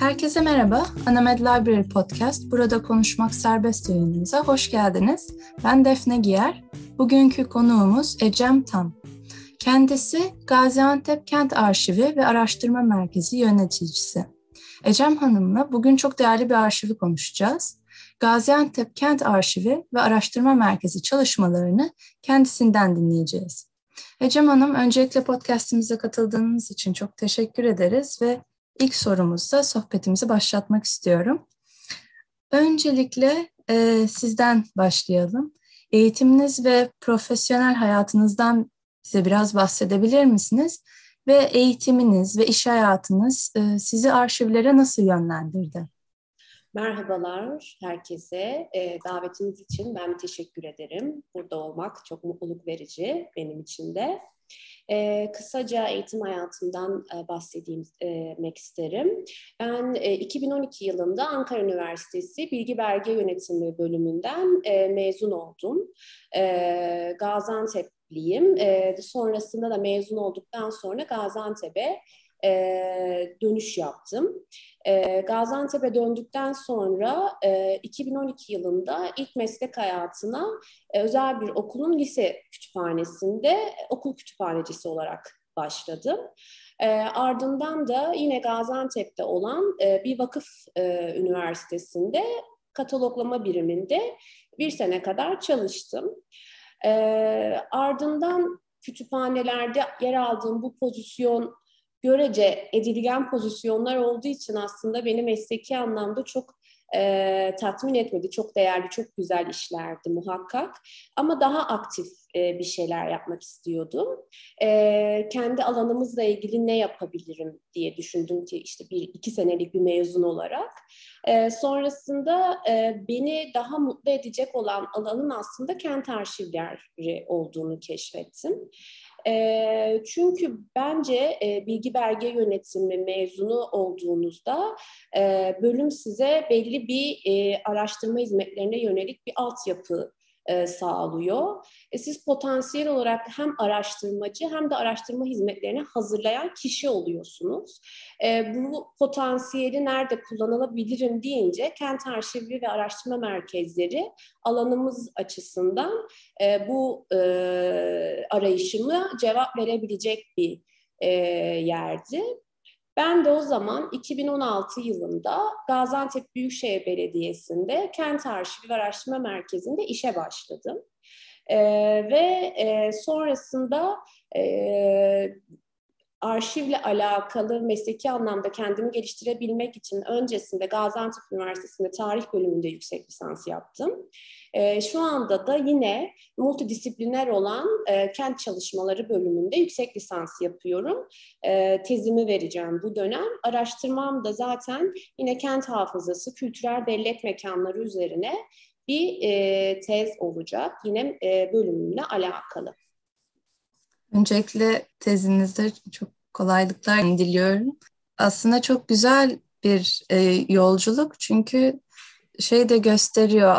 Herkese merhaba. Anamed Library Podcast, Burada Konuşmak Serbest yayınımıza hoş geldiniz. Ben Defne Giyer. Bugünkü konuğumuz Ecem Tan. Kendisi Gaziantep Kent Arşivi ve Araştırma Merkezi yöneticisi. Ecem Hanım'la bugün çok değerli bir arşivi konuşacağız. Gaziantep Kent Arşivi ve Araştırma Merkezi çalışmalarını kendisinden dinleyeceğiz. Ecem Hanım, öncelikle podcastimize katıldığınız için çok teşekkür ederiz ve ilk sorumuzda sohbetimizi başlatmak istiyorum. Öncelikle e, sizden başlayalım. Eğitiminiz ve profesyonel hayatınızdan bize biraz bahsedebilir misiniz? Ve eğitiminiz ve iş hayatınız e, sizi arşivlere nasıl yönlendirdi? Merhabalar herkese. E, davetiniz için ben teşekkür ederim. Burada olmak çok mutluluk verici benim için de. E, kısaca eğitim hayatımdan e, bahsetmek isterim. Ben e, 2012 yılında Ankara Üniversitesi Bilgi Belge Yönetimi bölümünden e, mezun oldum. E, Gaziantep'liyim. E, sonrasında da mezun olduktan sonra Gaziantep'e e, dönüş yaptım. E, Gaziantep'e döndükten sonra e, 2012 yılında ilk meslek hayatına e, özel bir okulun lise kütüphanesinde okul kütüphanecisi olarak başladım. E, ardından da yine Gaziantep'te olan e, bir vakıf e, üniversitesinde kataloglama biriminde bir sene kadar çalıştım. E, ardından kütüphanelerde yer aldığım bu pozisyon görece edilgen pozisyonlar olduğu için aslında beni mesleki anlamda çok e, tatmin etmedi. Çok değerli, çok güzel işlerdi muhakkak. Ama daha aktif e, bir şeyler yapmak istiyordum. E, kendi alanımızla ilgili ne yapabilirim diye düşündüm ki işte bir iki senelik bir mezun olarak. E, sonrasında e, beni daha mutlu edecek olan alanın aslında kent arşivleri olduğunu keşfettim. E, çünkü bence e, bilgi belge yönetimi mezunu olduğunuzda e, bölüm size belli bir e, araştırma hizmetlerine yönelik bir altyapı e, sağlıyor. E, siz potansiyel olarak hem araştırmacı hem de araştırma hizmetlerini hazırlayan kişi oluyorsunuz. E, bu potansiyeli nerede kullanılabilirim deyince kent arşivi ve araştırma merkezleri alanımız açısından e, bu e, arayışımı cevap verebilecek bir e, yerdi. Ben de o zaman 2016 yılında Gaziantep Büyükşehir Belediyesi'nde Kent Arşivi ve Araştırma Merkezi'nde işe başladım. Ee, ve e, sonrasında e, arşivle alakalı mesleki anlamda kendimi geliştirebilmek için öncesinde Gaziantep Üniversitesi'nde tarih bölümünde yüksek lisans yaptım. E, şu anda da yine multidisipliner olan e, kent çalışmaları bölümünde yüksek lisans yapıyorum. E, tezimi vereceğim bu dönem. Araştırmam da zaten yine kent hafızası, kültürel bellek mekanları üzerine bir e, tez olacak. Yine e, bölümümle alakalı. Öncelikle tezinizde çok kolaylıklar diliyorum. Aslında çok güzel bir e, yolculuk çünkü şey de gösteriyor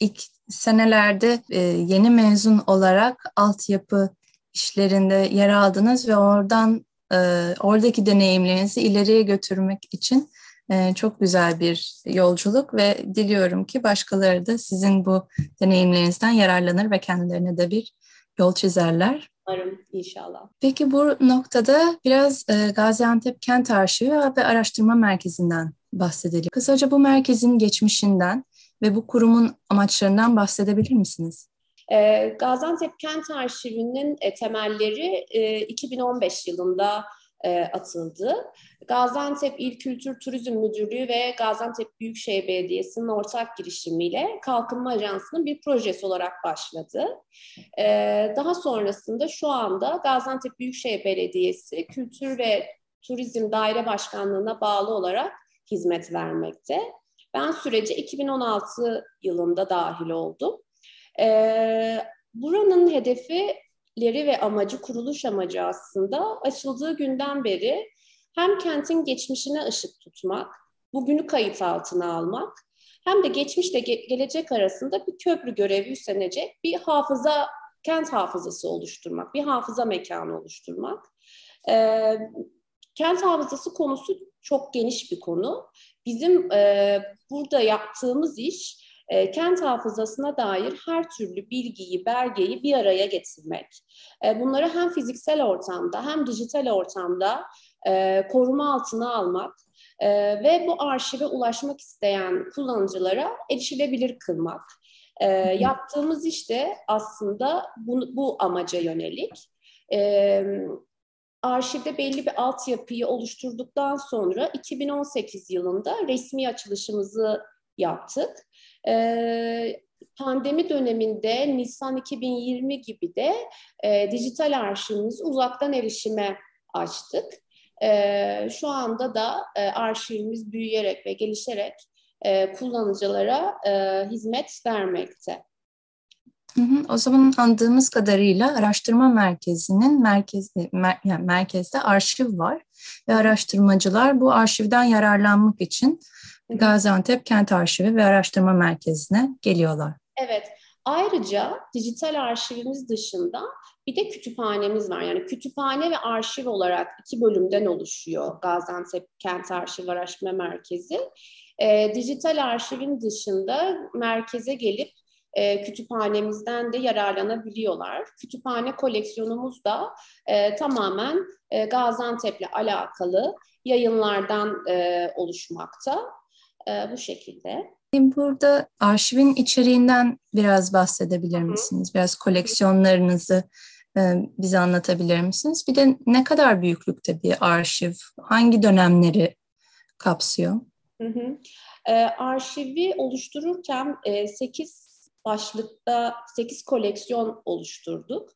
ilk senelerde e, yeni mezun olarak altyapı işlerinde yer aldınız ve oradan e, oradaki deneyimlerinizi ileriye götürmek için e, çok güzel bir yolculuk ve diliyorum ki başkaları da sizin bu deneyimlerinizden yararlanır ve kendilerine de bir yol çizerler. Umarım inşallah. Peki bu noktada biraz Gaziantep Kent Arşivi ve Araştırma Merkezi'nden bahsedelim. Kısaca bu merkezin geçmişinden ve bu kurumun amaçlarından bahsedebilir misiniz? E, Gaziantep Kent Arşivi'nin e, temelleri e, 2015 yılında e, atıldı. Gaziantep İl Kültür Turizm Müdürlüğü ve Gaziantep Büyükşehir Belediyesi'nin ortak girişimiyle Kalkınma Ajansı'nın bir projesi olarak başladı. E, daha sonrasında şu anda Gaziantep Büyükşehir Belediyesi Kültür ve Turizm Daire Başkanlığı'na bağlı olarak hizmet vermekte. Ben sürece 2016 yılında dahil oldum. Ee, buranın hedefileri ve amacı, kuruluş amacı aslında açıldığı günden beri hem kentin geçmişine ışık tutmak, bugünü kayıt altına almak, hem de geçmişle ge- gelecek arasında bir köprü görevi üstlenecek bir hafıza, kent hafızası oluşturmak, bir hafıza mekanı oluşturmak. Ee, kent hafızası konusu çok geniş bir konu. Bizim e, burada yaptığımız iş e, kent hafızasına dair her türlü bilgiyi, belgeyi bir araya getirmek. E, bunları hem fiziksel ortamda hem dijital ortamda e, koruma altına almak e, ve bu arşive ulaşmak isteyen kullanıcılara erişilebilir kılmak. E, yaptığımız işte aslında bu, bu amaca yönelik. E, arşivde belli bir altyapıyı oluşturduktan sonra 2018 yılında resmi açılışımızı yaptık. E, pandemi döneminde Nisan 2020 gibi de e, dijital arşivimizi uzaktan erişime açtık. E, şu anda da e, arşivimiz büyüyerek ve gelişerek e, kullanıcılara e, hizmet vermekte. Hı hı, o zaman andığımız kadarıyla araştırma merkezinin merkez, e, mer, yani merkezde arşiv var ve araştırmacılar bu arşivden yararlanmak için Gaziantep Kent Arşivi ve Araştırma Merkezi'ne geliyorlar. Evet. Ayrıca dijital arşivimiz dışında bir de kütüphanemiz var. Yani kütüphane ve arşiv olarak iki bölümden oluşuyor Gaziantep Kent Arşiv Araştırma Merkezi. E, dijital arşivin dışında merkeze gelip e, kütüphanemizden de yararlanabiliyorlar. Kütüphane koleksiyonumuz da e, tamamen e, Gaziantep'le alakalı yayınlardan e, oluşmakta. E, bu şekilde. Burada arşivin içeriğinden biraz bahsedebilir misiniz? Biraz koleksiyonlarınızı e, bize anlatabilir misiniz? Bir de ne kadar büyüklükte bir arşiv, hangi dönemleri kapsıyor? Hı hı. E, arşivi oluştururken e, 8 başlıkta 8 koleksiyon oluşturduk.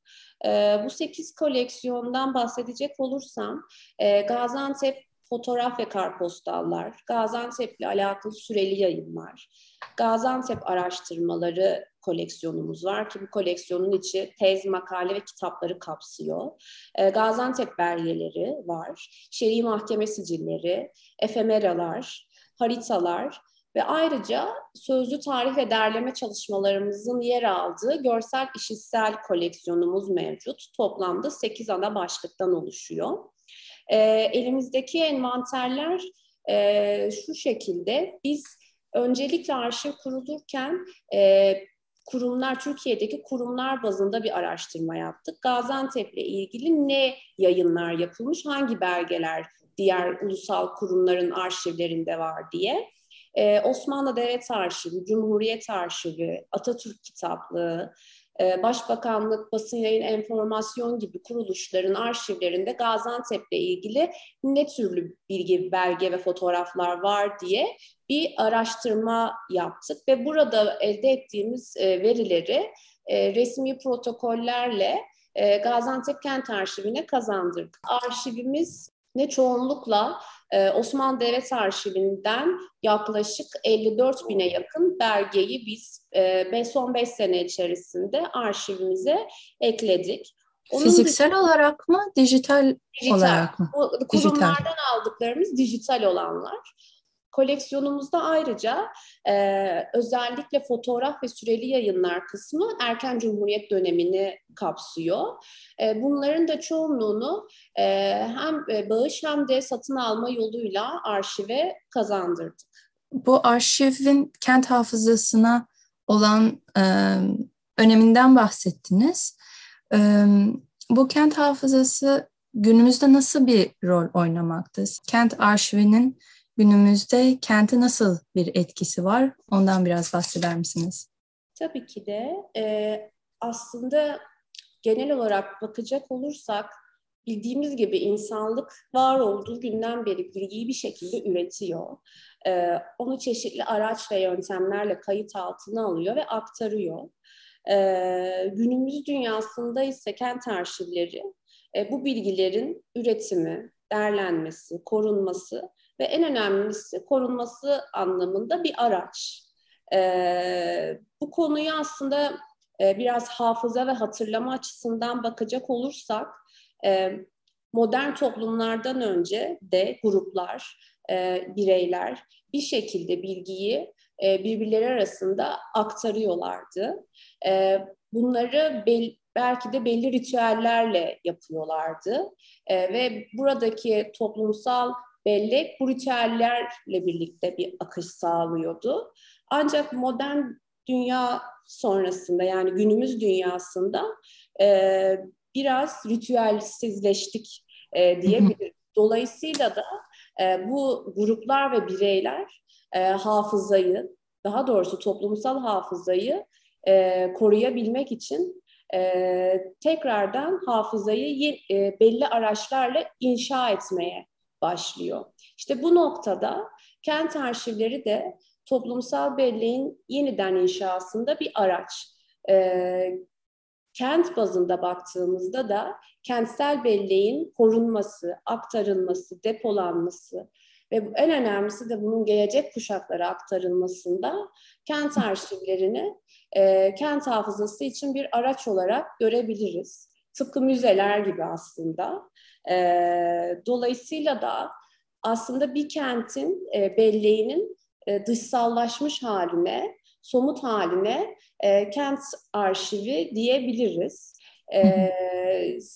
E, bu 8 koleksiyondan bahsedecek olursam e, Gaziantep fotoğraf ve karpostallar, Gaziantep'le alakalı süreli yayınlar, Gaziantep araştırmaları koleksiyonumuz var ki bu koleksiyonun içi tez, makale ve kitapları kapsıyor. E, Gaziantep belgeleri var, şer'i mahkeme sicilleri, efemeralar, haritalar ve ayrıca sözlü tarih ve derleme çalışmalarımızın yer aldığı görsel işitsel koleksiyonumuz mevcut. Toplamda 8 ana başlıktan oluşuyor. E, elimizdeki envanterler e, şu şekilde. Biz öncelikle arşiv kurulurken e, kurumlar, Türkiye'deki kurumlar bazında bir araştırma yaptık. Gaziantep'le ilgili ne yayınlar yapılmış, hangi belgeler diğer ulusal kurumların arşivlerinde var diye. Ee, Osmanlı Devlet Arşivi, Cumhuriyet Arşivi, Atatürk Kitaplığı, e, Başbakanlık, Basın Yayın Enformasyon gibi kuruluşların arşivlerinde Gaziantep'le ilgili ne türlü bilgi, belge ve fotoğraflar var diye bir araştırma yaptık ve burada elde ettiğimiz e, verileri e, resmi protokollerle Gaziantep Kent Arşivine kazandırdık. Arşivimiz ne çoğunlukla e, Osmanlı Devlet Arşivinden yaklaşık 54 bine yakın belgeyi biz e, son 5 sene içerisinde arşivimize ekledik. Onun Fiziksel dışında, olarak mı, dijital, dijital olarak mı? Kurumlardan dijital. aldıklarımız dijital olanlar. Koleksiyonumuzda ayrıca e, özellikle fotoğraf ve süreli yayınlar kısmı erken cumhuriyet dönemini kapsıyor. E, bunların da çoğunluğunu e, hem bağış hem de satın alma yoluyla arşive kazandırdık. Bu arşivin kent hafızasına olan e, öneminden bahsettiniz. E, bu kent hafızası günümüzde nasıl bir rol oynamakta? Kent arşivinin günümüzde kente nasıl bir etkisi var? Ondan biraz bahseder misiniz? Tabii ki de. E, aslında genel olarak bakacak olursak bildiğimiz gibi insanlık var olduğu günden beri bilgiyi bir şekilde üretiyor. Ee, onu çeşitli araç ve yöntemlerle kayıt altına alıyor ve aktarıyor. Ee, günümüz dünyasında ise kent arşivleri e, bu bilgilerin üretimi, derlenmesi, korunması ve en önemlisi korunması anlamında bir araç. E, bu konuyu aslında e, biraz hafıza ve hatırlama açısından bakacak olursak e, modern toplumlardan önce de gruplar, e, bireyler bir şekilde bilgiyi e, birbirleri arasında aktarıyorlardı. E, bunları bel, belki de belli ritüellerle yapıyorlardı. E, ve buradaki toplumsal bellek bu ritüellerle birlikte bir akış sağlıyordu. Ancak modern dünya sonrasında yani günümüz dünyasında e, biraz ritüelsizleştik e, diyebiliriz. Dolayısıyla da e, bu gruplar ve bireyler e, hafızayı, daha doğrusu toplumsal hafızayı e, koruyabilmek için e, tekrardan hafızayı e, belli araçlarla inşa etmeye başlıyor. İşte bu noktada kent arşivleri de toplumsal belleğin yeniden inşasında bir araç. E, kent bazında baktığımızda da kentsel belleğin korunması, aktarılması, depolanması ve en önemlisi de bunun gelecek kuşaklara aktarılmasında kent arşivlerini e, kent hafızası için bir araç olarak görebiliriz. Tıpkı müzeler gibi aslında. E, dolayısıyla da aslında bir kentin e, belleğinin e, dışsallaşmış haline, somut haline e, kent arşivi diyebiliriz. E,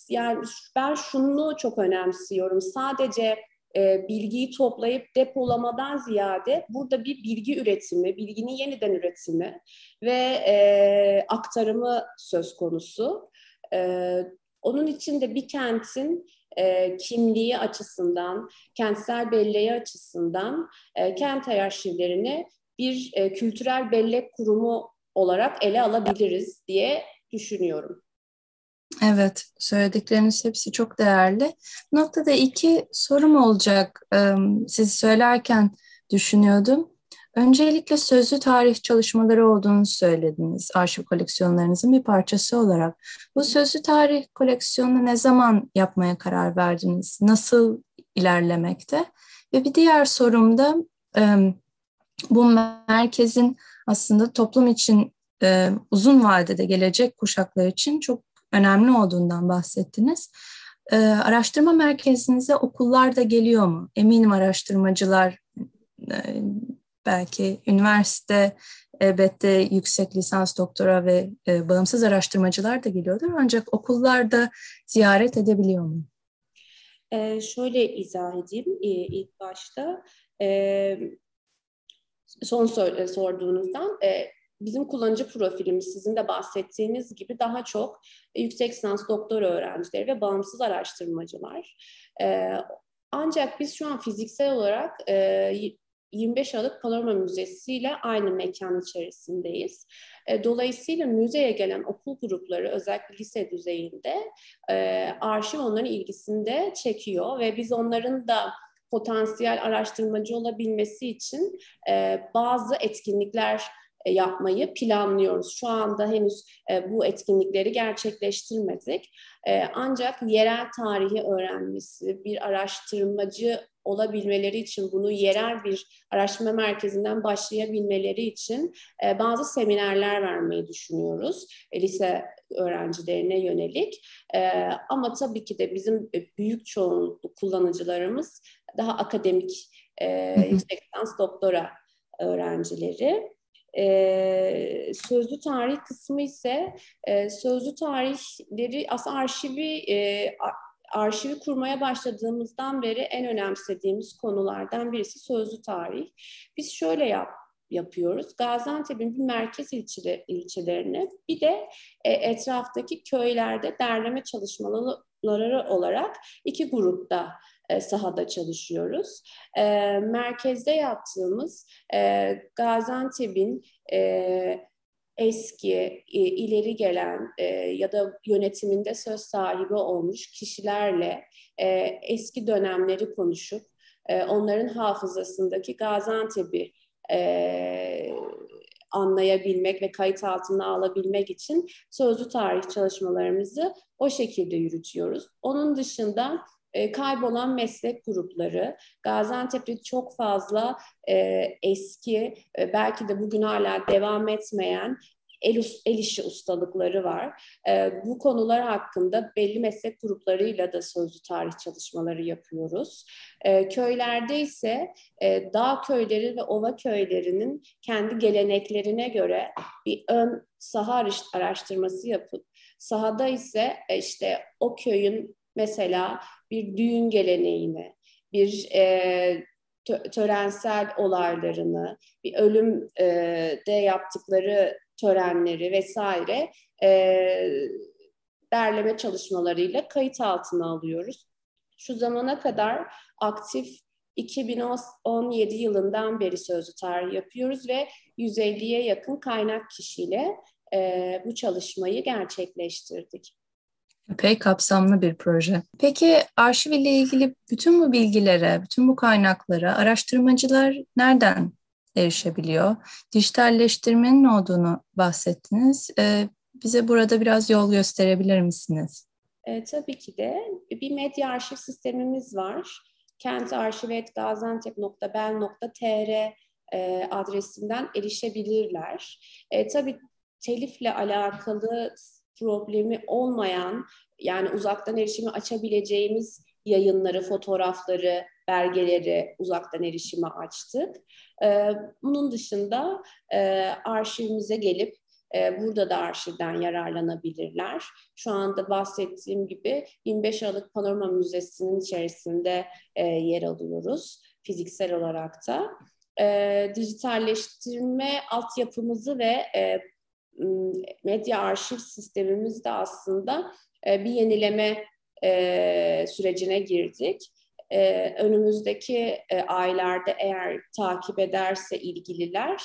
yani ben şunu çok önemsiyorum. Sadece e, bilgiyi toplayıp depolamadan ziyade burada bir bilgi üretimi, bilginin yeniden üretimi ve e, aktarımı söz konusu. E, onun için de bir kentin e, kimliği açısından, kentsel belleği açısından e, kent arşivlerini bir e, kültürel bellek kurumu olarak ele alabiliriz diye düşünüyorum. Evet, söyledikleriniz hepsi çok değerli. Noktada iki sorum olacak. Siz söylerken düşünüyordum. Öncelikle sözlü tarih çalışmaları olduğunu söylediniz arşiv koleksiyonlarınızın bir parçası olarak. Bu sözlü tarih koleksiyonunu ne zaman yapmaya karar verdiniz? Nasıl ilerlemekte? Ve bir diğer sorum da bu merkezin aslında toplum için uzun vadede gelecek kuşaklar için çok önemli olduğundan bahsettiniz. Araştırma merkezinize okullar da geliyor mu? Eminim araştırmacılar belki üniversite elbette yüksek lisans doktora ve e, bağımsız araştırmacılar da geliyordur ancak okullarda ziyaret edebiliyor mu? Ee, şöyle izah edeyim ee, ilk başta. Ee, son sor, sorduğunuzdan e, bizim kullanıcı profilimiz sizin de bahsettiğiniz gibi daha çok yüksek lisans doktora öğrencileri ve bağımsız araştırmacılar. Ee, ancak biz şu an fiziksel olarak e, 25 Aralık Panorama Müzesi ile aynı mekan içerisindeyiz. E, dolayısıyla müzeye gelen okul grupları özellikle lise düzeyinde e, arşiv onların ilgisinde çekiyor ve biz onların da potansiyel araştırmacı olabilmesi için e, bazı etkinlikler yapmayı planlıyoruz. Şu anda henüz e, bu etkinlikleri gerçekleştirmedik. E, ancak yerel tarihi öğrenmesi, bir araştırmacı olabilmeleri için bunu yerel bir araştırma merkezinden başlayabilmeleri için bazı seminerler vermeyi düşünüyoruz lise öğrencilerine yönelik. ama tabii ki de bizim büyük çoğunluklu kullanıcılarımız daha akademik yüksek lisans doktora öğrencileri. E, sözlü tarih kısmı ise e, sözlü tarihleri aslında arşivi e, arşivi kurmaya başladığımızdan beri en önemsediğimiz konulardan birisi sözlü tarih. Biz şöyle yap, yapıyoruz. Gaziantep'in bir merkez ilçe, ilçelerini bir de e, etraftaki köylerde derleme çalışmaları olarak iki grupta e, sahada çalışıyoruz. E, merkezde yaptığımız e, Gaziantep'in e, eski, ileri gelen ya da yönetiminde söz sahibi olmuş kişilerle eski dönemleri konuşup onların hafızasındaki Gaziantep'i anlayabilmek ve kayıt altına alabilmek için sözlü tarih çalışmalarımızı o şekilde yürütüyoruz. Onun dışında e, kaybolan meslek grupları, Gaziantep'te çok fazla e, eski, e, belki de bugün hala devam etmeyen el, el işi ustalıkları var. E, bu konular hakkında belli meslek gruplarıyla da sözlü tarih çalışmaları yapıyoruz. E, köylerde ise e, dağ köyleri ve ova köylerinin kendi geleneklerine göre bir ön saha araştırması yapıp sahada ise e, işte o köyün mesela bir düğün geleneğini bir e, törensel olaylarını, bir ölüm e, de yaptıkları törenleri vesaire e, derleme çalışmalarıyla kayıt altına alıyoruz. Şu zamana kadar aktif 2017 yılından beri sözlü tarih yapıyoruz ve 150'ye yakın kaynak kişiyle e, bu çalışmayı gerçekleştirdik. Epey kapsamlı bir proje. Peki arşiv ile ilgili bütün bu bilgilere, bütün bu kaynaklara araştırmacılar nereden erişebiliyor? Dijitalleştirmenin olduğunu bahsettiniz. Ee, bize burada biraz yol gösterebilir misiniz? E, tabii ki de. Bir medya arşiv sistemimiz var. kentarşiv.gaziantep.bel.tr e, adresinden erişebilirler. E, tabii telifle alakalı problemi olmayan yani uzaktan erişimi açabileceğimiz yayınları, fotoğrafları, belgeleri uzaktan erişime açtık. Ee, bunun dışında e, arşivimize gelip e, burada da arşivden yararlanabilirler. Şu anda bahsettiğim gibi 25 Aralık Panorama Müzesi'nin içerisinde e, yer alıyoruz fiziksel olarak da. dijitalleştirme altyapımızı ve medya arşiv sistemimizde aslında bir yenileme sürecine girdik. önümüzdeki aylarda eğer takip ederse ilgililer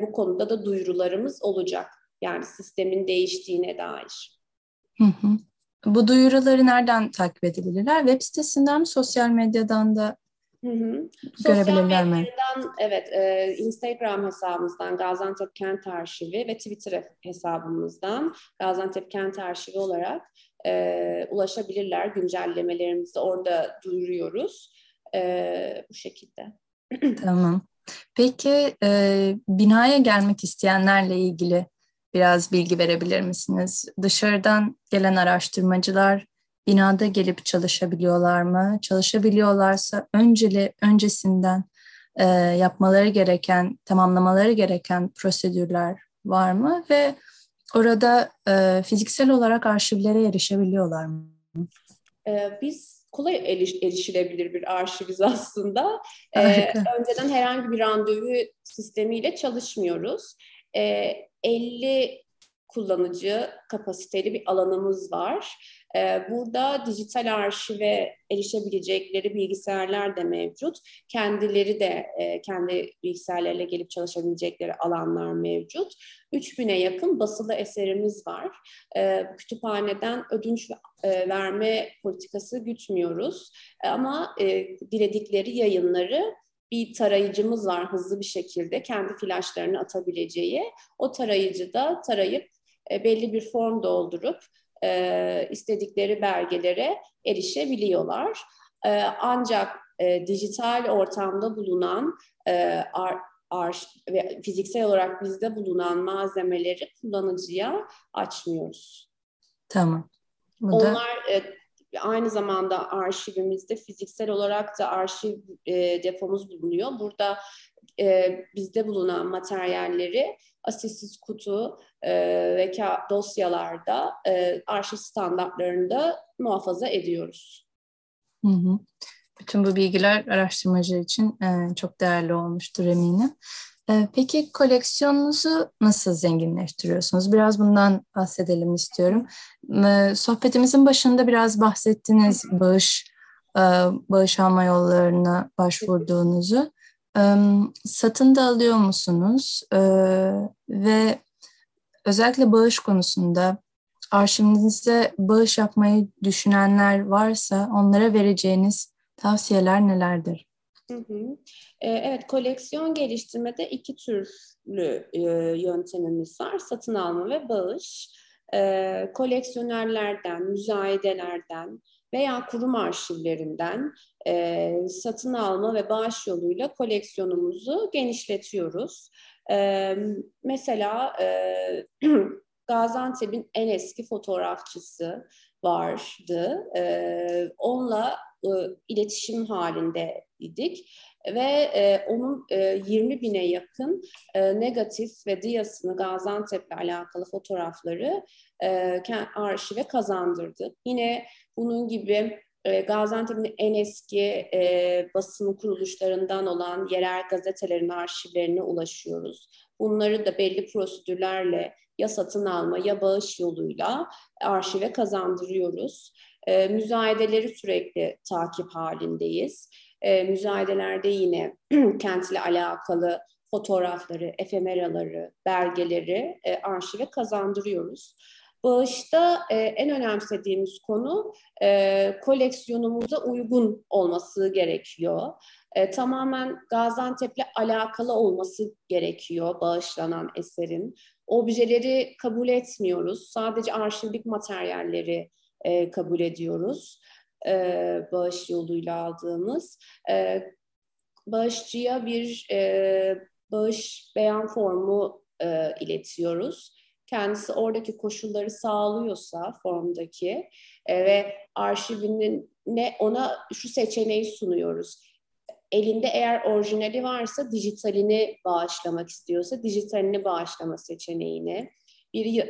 bu konuda da duyurularımız olacak. Yani sistemin değiştiğine dair. Hı hı. Bu duyuruları nereden takip edebilirler? Web sitesinden mi, sosyal medyadan da Hı hı. Görebilirler mi? Evet, e, Instagram hesabımızdan Gaziantep Kent Arşivi ve Twitter hesabımızdan Gaziantep Kent Arşivi olarak e, ulaşabilirler. Güncellemelerimizi orada duyuruyoruz. E, bu şekilde. Tamam. Peki e, binaya gelmek isteyenlerle ilgili biraz bilgi verebilir misiniz? Dışarıdan gelen araştırmacılar binada gelip çalışabiliyorlar mı? Çalışabiliyorlarsa önceli öncesinden e, yapmaları gereken, tamamlamaları gereken prosedürler var mı? Ve orada e, fiziksel olarak arşivlere erişebiliyorlar mı? E, biz kolay eriş, erişilebilir bir arşiviz aslında. E, önceden herhangi bir randevu sistemiyle çalışmıyoruz. E, 50 kullanıcı kapasiteli bir alanımız var. Ee, burada dijital arşive erişebilecekleri bilgisayarlar da mevcut. Kendileri de e, kendi bilgisayarlarıyla gelip çalışabilecekleri alanlar mevcut. 3000'e yakın basılı eserimiz var. Ee, kütüphaneden ödünç e, verme politikası gütmüyoruz. Ama e, diledikleri yayınları bir tarayıcımız var hızlı bir şekilde kendi flaşlarını atabileceği. O tarayıcı da tarayıp belli bir form doldurup e, istedikleri belgelere erişebiliyorlar. E, ancak e, dijital ortamda bulunan e, ar, ar, ve fiziksel olarak bizde bulunan malzemeleri kullanıcıya açmıyoruz. Tamam. Bu Onlar da... e, aynı zamanda arşivimizde fiziksel olarak da arşiv e, depomuz bulunuyor. Burada e, bizde bulunan materyalleri asistsiz kutu e, ve dosyalarda e, arşiv standartlarında muhafaza ediyoruz. Hı hı. Bütün bu bilgiler araştırmacı için e, çok değerli olmuştur eminim. E, peki koleksiyonunuzu nasıl zenginleştiriyorsunuz? Biraz bundan bahsedelim istiyorum. E, sohbetimizin başında biraz bahsettiniz bağış, e, bağış alma yollarına başvurduğunuzu satın da alıyor musunuz? Ve özellikle bağış konusunda arşivinize bağış yapmayı düşünenler varsa onlara vereceğiniz tavsiyeler nelerdir? Evet, koleksiyon geliştirmede iki türlü yöntemimiz var. Satın alma ve bağış. Koleksiyonerlerden, müzayedelerden, veya kurum arşivlerinden e, satın alma ve bağış yoluyla koleksiyonumuzu genişletiyoruz. E, mesela e, Gaziantep'in en eski fotoğrafçısı vardı. E, onunla e, iletişim halindeydik ve e, onun e, 20 bine yakın e, negatif ve diyasını Gaziantep'le alakalı fotoğrafları e, arşive kazandırdı. Yine bunun gibi e, Gaziantep'in en eski e, basın kuruluşlarından olan yerel gazetelerin arşivlerine ulaşıyoruz. Bunları da belli prosedürlerle ya satın alma ya bağış yoluyla arşive kazandırıyoruz. E, müzayedeleri sürekli takip halindeyiz. E, müzayedelerde yine kentle alakalı fotoğrafları, efemeraları, belgeleri e, arşive kazandırıyoruz. Bağışta e, en önemsediğimiz konu e, koleksiyonumuza uygun olması gerekiyor. E, tamamen Gaziantep'le alakalı olması gerekiyor bağışlanan eserin. Objeleri kabul etmiyoruz. Sadece arşivik materyalleri e, kabul ediyoruz. E, bağış yoluyla aldığımız. E, bağışçıya bir e, bağış beyan formu e, iletiyoruz kendisi oradaki koşulları sağlıyorsa formdaki e, ve arşivinin ne ona şu seçeneği sunuyoruz. Elinde eğer orijinali varsa dijitalini bağışlamak istiyorsa dijitalini bağışlama seçeneğini bir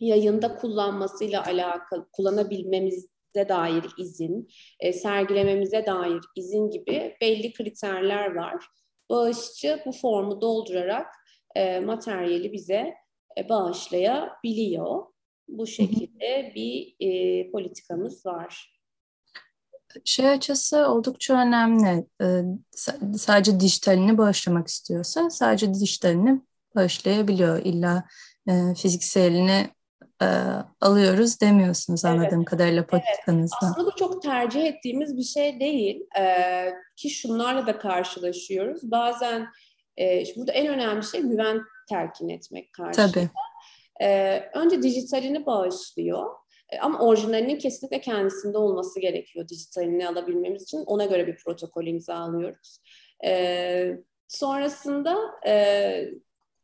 yayında kullanmasıyla alakalı kullanabilmemize dair izin, e, sergilememize dair izin gibi belli kriterler var. Bağışçı bu formu doldurarak e, materyali bize e, bağışlayabiliyor. Bu şekilde bir e, politikamız var. Şey açısı oldukça önemli. Ee, sadece dijitalini bağışlamak istiyorsa sadece dijitalini bağışlayabiliyor. İlla e, fizikselini e, alıyoruz demiyorsunuz anladığım evet. kadarıyla politikanızda. Evet. Aslında bu çok tercih ettiğimiz bir şey değil. Ee, ki şunlarla da karşılaşıyoruz. Bazen e, burada en önemli şey güven telkin etmek karşıda. Tabii. E, önce dijitalini bağışlıyor. E, ama orijinalinin kesinlikle kendisinde olması gerekiyor dijitalini alabilmemiz için. Ona göre bir protokol imzalıyoruz. E, sonrasında e,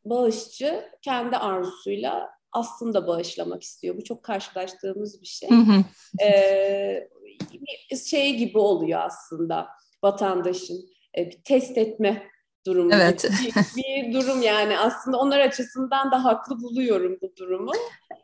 bağışçı kendi arzusuyla aslında bağışlamak istiyor. Bu çok karşılaştığımız bir şey. e, şey gibi oluyor aslında vatandaşın e, bir test etme durumu. Evet. Bir, bir durum yani aslında onlar açısından da haklı buluyorum bu durumu.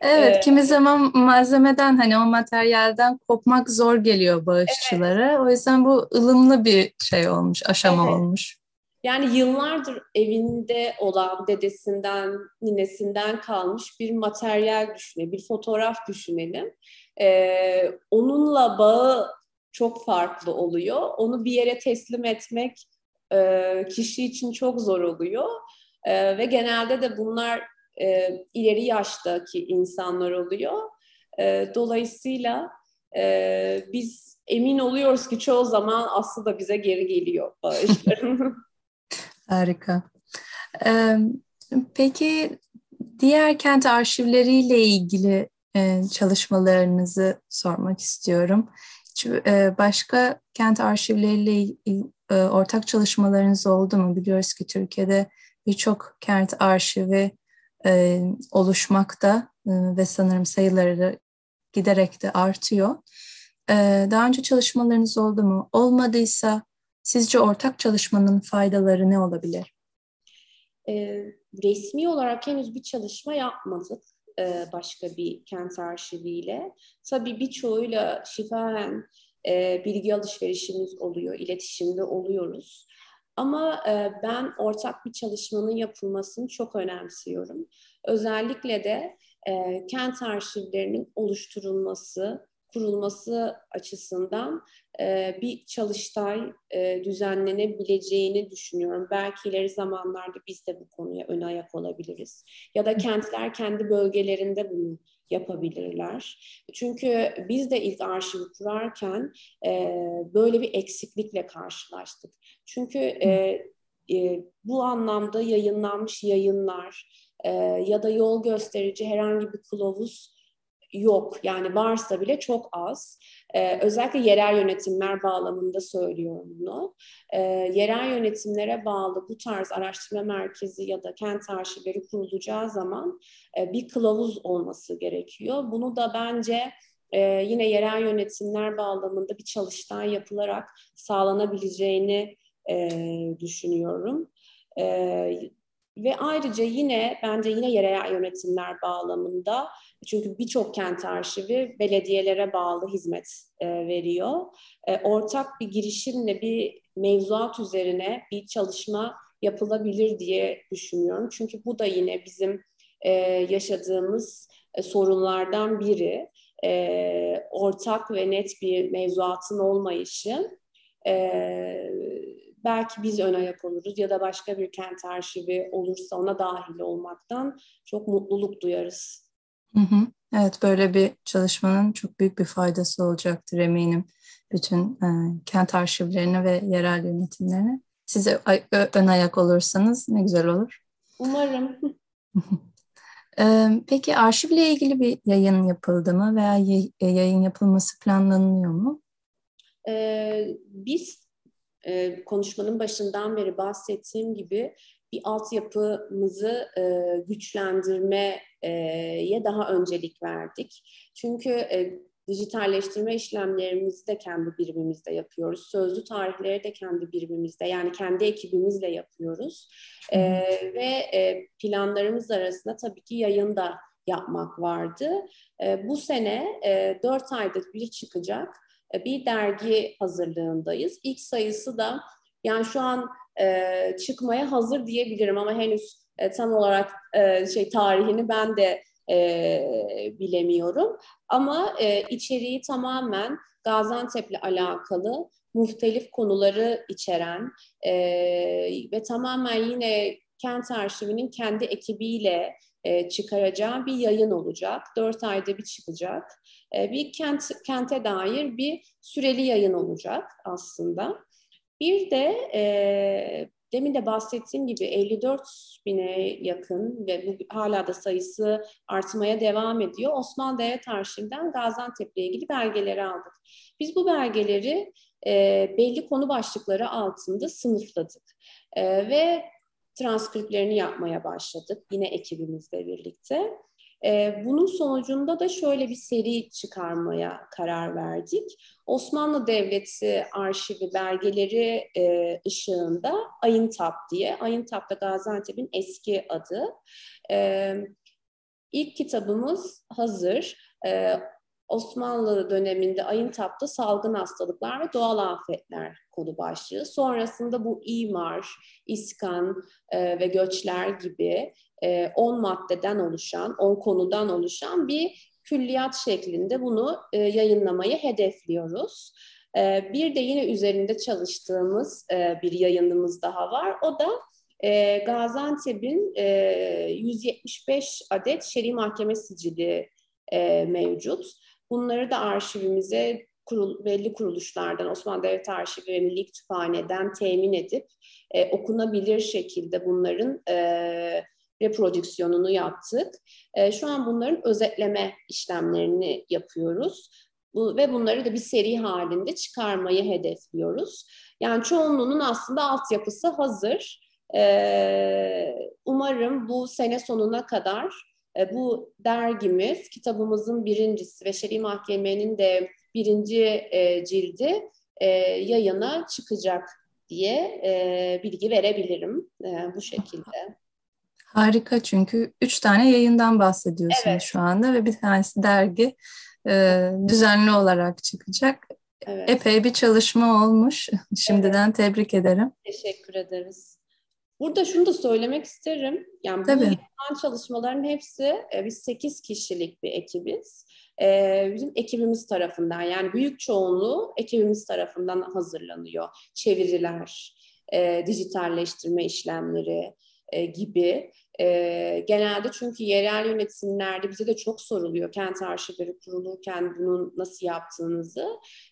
Evet, ee, kimi zaman malzemeden hani o materyalden kopmak zor geliyor bağışçılara. Evet. O yüzden bu ılımlı bir şey olmuş, aşama evet. olmuş. Yani yıllardır evinde olan dedesinden, ninesinden kalmış bir materyal düşünelim, bir fotoğraf düşünelim. Ee, onunla bağı çok farklı oluyor. Onu bir yere teslim etmek e, kişi için çok zor oluyor. E, ve genelde de bunlar e, ileri yaştaki insanlar oluyor. E, dolayısıyla e, biz emin oluyoruz ki çoğu zaman aslında bize geri geliyor bağışların. Harika. Ee, peki diğer kent arşivleriyle ilgili e, çalışmalarınızı sormak istiyorum. Başka kent arşivleriyle e, ortak çalışmalarınız oldu mu? Biliyoruz ki Türkiye'de birçok kent arşivi e, oluşmakta e, ve sanırım sayıları giderek de artıyor. E, daha önce çalışmalarınız oldu mu? Olmadıysa sizce ortak çalışmanın faydaları ne olabilir? E, resmi olarak henüz bir çalışma yapmadık e, başka bir kent arşiviyle. Tabii birçoğuyla şifahen e, bilgi alışverişimiz oluyor, iletişimde oluyoruz. Ama e, ben ortak bir çalışmanın yapılmasını çok önemsiyorum. Özellikle de e, kent arşivlerinin oluşturulması, kurulması açısından bir çalıştay e, düzenlenebileceğini düşünüyorum. Belki ileri zamanlarda biz de bu konuya ön ayak olabiliriz. Ya da kentler kendi bölgelerinde bunu yapabilirler. Çünkü biz de ilk arşivi kurarken e, böyle bir eksiklikle karşılaştık. Çünkü e, e, bu anlamda yayınlanmış yayınlar e, ya da yol gösterici herhangi bir kılavuz yok. Yani varsa bile çok az. Ee, özellikle yerel yönetimler bağlamında söylüyorum bunu. Ee, yerel yönetimlere bağlı bu tarz araştırma merkezi ya da kent arşivleri kurulacağı zaman e, bir kılavuz olması gerekiyor. Bunu da bence e, yine yerel yönetimler bağlamında bir çalıştay yapılarak sağlanabileceğini e, düşünüyorum. E, ve ayrıca yine bence yine yerel yönetimler bağlamında çünkü birçok kent arşivi belediyelere bağlı hizmet e, veriyor. E, ortak bir girişimle bir mevzuat üzerine bir çalışma yapılabilir diye düşünüyorum. Çünkü bu da yine bizim e, yaşadığımız e, sorunlardan biri. E, ortak ve net bir mevzuatın olmayışı. E, belki biz ön ayak oluruz ya da başka bir kent arşivi olursa ona dahil olmaktan çok mutluluk duyarız. Hı hı. Evet böyle bir çalışmanın çok büyük bir faydası olacaktır eminim bütün e, kent arşivlerine ve yerel yönetimlerine. Size ön ayak olursanız ne güzel olur. Umarım. e, peki arşivle ilgili bir yayın yapıldı mı veya yayın yapılması planlanıyor mu? E, biz e, konuşmanın başından beri bahsettiğim gibi bir altyapımızı e, güçlendirmeye daha öncelik verdik. Çünkü e, dijitalleştirme işlemlerimizi de kendi birimimizde yapıyoruz. Sözlü tarihleri de kendi birimimizde yani kendi ekibimizle yapıyoruz. E, ve e, planlarımız arasında tabii ki yayın da yapmak vardı. E, bu sene e, 4 ayda bir çıkacak bir dergi hazırlığındayız. İlk sayısı da yani şu an e, çıkmaya hazır diyebilirim ama henüz e, tam olarak e, şey tarihini ben de e, bilemiyorum. Ama e, içeriği tamamen Gaziantep'le alakalı muhtelif konuları içeren e, ve tamamen yine kent arşivinin kendi ekibiyle e, çıkaracağı bir yayın olacak. Dört ayda bir çıkacak. E, bir kent kente dair bir süreli yayın olacak aslında. Bir de e, demin de bahsettiğim gibi 54 bine yakın ve bu hala da sayısı artmaya devam ediyor. Osmanlı Devlet Arşiv'den Gaziantep'le ilgili belgeleri aldık. Biz bu belgeleri e, belli konu başlıkları altında sınıfladık. E, ve transkriplerini yapmaya başladık yine ekibimizle birlikte. Ee, bunun sonucunda da şöyle bir seri çıkarmaya karar verdik. Osmanlı Devleti arşivi belgeleri e, ışığında Ayıntap diye. Ayıntap da Gaziantep'in eski adı. Ee, ilk kitabımız hazır. Ee, Osmanlı döneminde Ayıntap'ta salgın hastalıklar ve doğal afetler konu başlığı. Sonrasında bu imar, iskan e, ve göçler gibi 10 e, maddeden oluşan, 10 konudan oluşan bir külliyat şeklinde bunu e, yayınlamayı hedefliyoruz. E, bir de yine üzerinde çalıştığımız e, bir yayınımız daha var. O da e, Gaziantep'in e, 175 adet şer'i mahkeme sicili e, mevcut. Bunları da arşivimize kurul, belli kuruluşlardan, Osmanlı Devlet Arşivi ve Milli Kütüphane'den temin edip e, okunabilir şekilde bunların e, reprodüksiyonunu yaptık. E, şu an bunların özetleme işlemlerini yapıyoruz. Bu, ve bunları da bir seri halinde çıkarmayı hedefliyoruz. Yani çoğunluğunun aslında altyapısı hazır. E, umarım bu sene sonuna kadar bu dergimiz, kitabımızın birincisi ve Şer'i Mahkeme'nin de birinci e, cildi e, yayına çıkacak diye e, bilgi verebilirim e, bu şekilde. Harika çünkü üç tane yayından bahsediyorsunuz evet. şu anda ve bir tanesi dergi e, düzenli olarak çıkacak. Evet. Epey bir çalışma olmuş. Şimdiden evet. tebrik ederim. Teşekkür ederiz. Burada şunu da söylemek isterim. Yani Tabii. bu yapılan çalışmaların hepsi e, biz 8 kişilik bir ekibiz. E, bizim ekibimiz tarafından yani büyük çoğunluğu ekibimiz tarafından hazırlanıyor. Çeviriler, e, dijitalleştirme işlemleri e, gibi. E, genelde çünkü yerel yönetimlerde bize de çok soruluyor kent arşivleri kurulurken bunun nasıl yaptığınızı.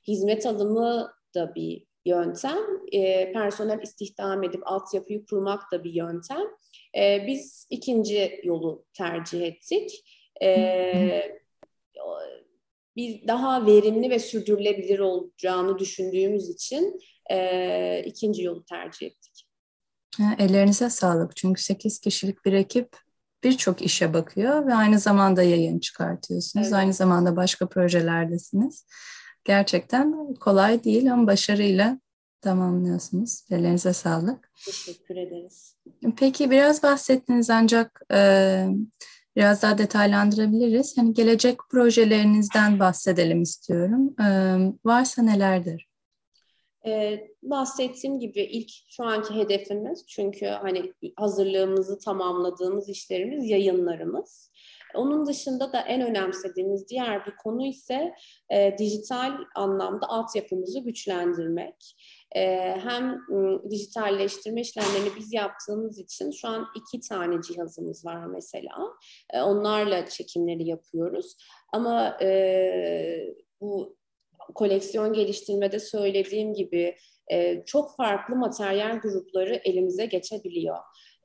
Hizmet alımı da bir yöntem. E, personel istihdam edip altyapıyı kurmak da bir yöntem. E, biz ikinci yolu tercih ettik. E, biz daha verimli ve sürdürülebilir olacağını düşündüğümüz için e, ikinci yolu tercih ettik. Ellerinize sağlık. Çünkü 8 kişilik bir ekip birçok işe bakıyor ve aynı zamanda yayın çıkartıyorsunuz. Evet. Aynı zamanda başka projelerdesiniz. Gerçekten kolay değil ama başarıyla tamamlıyorsunuz. Ellerinize sağlık. Teşekkür ederiz. Peki biraz bahsettiniz ancak e, biraz daha detaylandırabiliriz. Yani gelecek projelerinizden bahsedelim istiyorum. E, varsa nelerdir? Ee, bahsettiğim gibi ilk şu anki hedefimiz çünkü hani hazırlığımızı tamamladığımız işlerimiz yayınlarımız. Onun dışında da en önemsediğimiz diğer bir konu ise e, dijital anlamda altyapımızı güçlendirmek. E, hem m, dijitalleştirme işlemlerini biz yaptığımız için şu an iki tane cihazımız var mesela. E, onlarla çekimleri yapıyoruz. Ama e, bu koleksiyon geliştirmede söylediğim gibi çok farklı materyal grupları elimize geçebiliyor.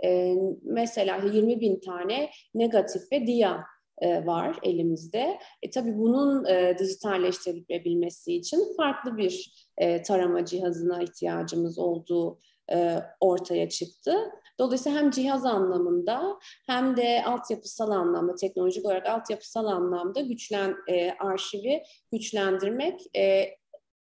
E, mesela 20 bin tane negatif ve dia e, var elimizde. E, tabii bunun e, dijitalleştirilebilmesi için farklı bir e, tarama cihazına ihtiyacımız olduğu e, ortaya çıktı. Dolayısıyla hem cihaz anlamında hem de altyapısal anlamda, teknolojik olarak altyapısal anlamda güçlen e, arşivi güçlendirmek e,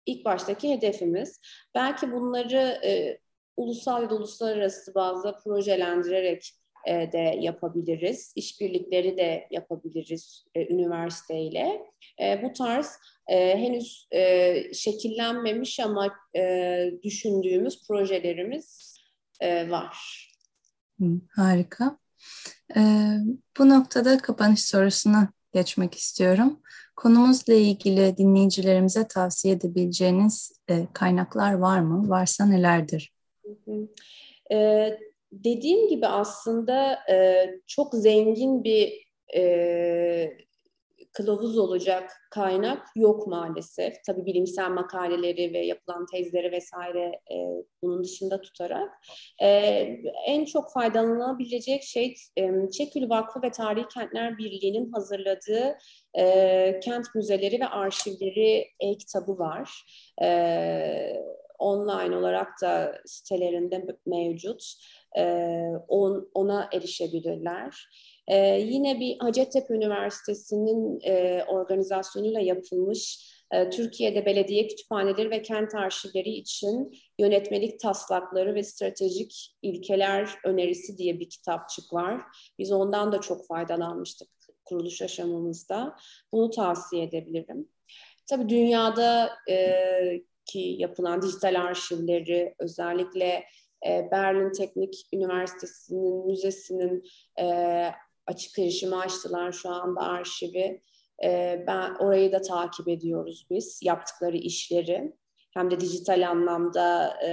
ilk baştaki hedefimiz. Belki bunları e, ulusal da uluslararası bazda projelendirerek e, de yapabiliriz. İşbirlikleri de yapabiliriz e, üniversiteyle. E, bu tarz e, henüz e, şekillenmemiş ama e, düşündüğümüz projelerimiz e, var. Harika. E, bu noktada kapanış sorusuna geçmek istiyorum. Konumuzla ilgili dinleyicilerimize tavsiye edebileceğiniz e, kaynaklar var mı? Varsa nelerdir? E, dediğim gibi aslında e, çok zengin bir e, kılavuz olacak kaynak yok maalesef. Tabii bilimsel makaleleri ve yapılan tezleri vesaire e, bunun dışında tutarak. E, en çok faydalanabilecek şey e, Çekül Vakfı ve Tarihi Kentler Birliği'nin hazırladığı e, kent müzeleri ve arşivleri e-kitabı var. E, online olarak da sitelerinde mevcut. E, on, ona erişebilirler. Ee, yine bir Hacettepe Üniversitesi'nin e, organizasyonuyla yapılmış e, Türkiye'de belediye kütüphaneleri ve kent arşivleri için yönetmelik taslakları ve stratejik ilkeler önerisi diye bir kitapçık var. Biz ondan da çok faydalanmıştık kuruluş aşamamızda. Bunu tavsiye edebilirim. Tabii dünyada e, ki yapılan dijital arşivleri özellikle e, Berlin Teknik Üniversitesi'nin müzesinin e, açık erişime açtılar şu anda arşivi. E, ben orayı da takip ediyoruz biz yaptıkları işleri hem de dijital anlamda e,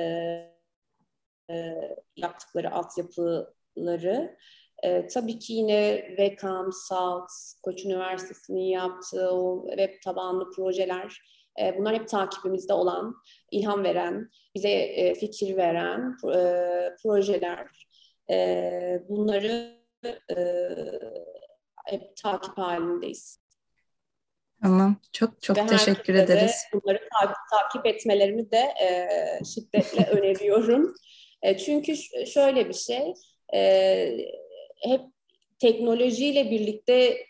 e, yaptıkları altyapıları. E, tabii ki yine Vekam, Salt, Koç Üniversitesi'nin yaptığı o web tabanlı projeler e, bunlar hep takibimizde olan, ilham veren, bize e, fikir veren e, projeler. E, bunları e, hep takip halindeyiz. Tamam. Çok çok Ve teşekkür ederiz. Bunları takip, takip etmelerimi de e, şiddetle öneriyorum. E, çünkü şöyle bir şey, e, hep teknolojiyle birlikte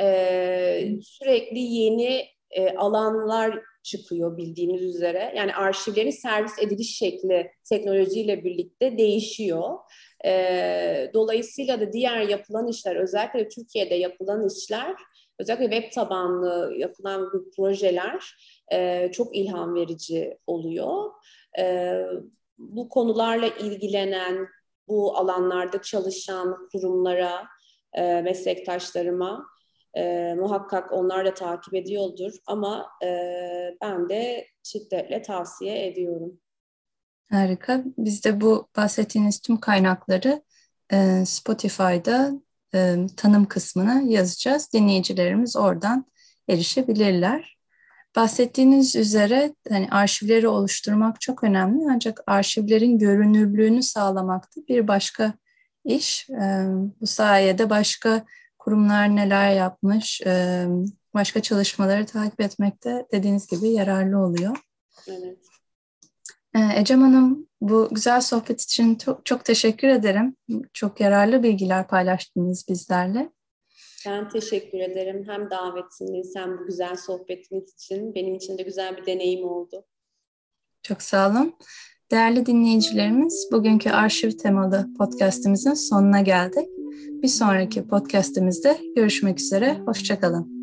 e, sürekli yeni e, alanlar çıkıyor bildiğiniz üzere. Yani arşivlerin servis ediliş şekli teknolojiyle birlikte değişiyor. E, dolayısıyla da diğer yapılan işler, özellikle Türkiye'de yapılan işler, özellikle web tabanlı yapılan bu projeler e, çok ilham verici oluyor. E, bu konularla ilgilenen, bu alanlarda çalışan kurumlara, e, meslektaşlarıma e, muhakkak onlar da takip ediyordur ama e, ben de şiddetle tavsiye ediyorum. Harika. Biz de bu bahsettiğiniz tüm kaynakları e, Spotify'da e, tanım kısmına yazacağız. Dinleyicilerimiz oradan erişebilirler. Bahsettiğiniz üzere hani arşivleri oluşturmak çok önemli ancak arşivlerin görünürlüğünü sağlamak da bir başka iş. E, bu sayede başka kurumlar neler yapmış, e, başka çalışmaları takip etmekte dediğiniz gibi yararlı oluyor. Evet. E, Ecem Hanım bu güzel sohbet için çok, çok teşekkür ederim. Çok yararlı bilgiler paylaştınız bizlerle. Ben teşekkür ederim. Hem davetiniz hem bu güzel sohbetiniz için. Benim için de güzel bir deneyim oldu. Çok sağ olun. Değerli dinleyicilerimiz, bugünkü arşiv temalı podcastimizin sonuna geldik. Bir sonraki podcastimizde görüşmek üzere. Hoşçakalın.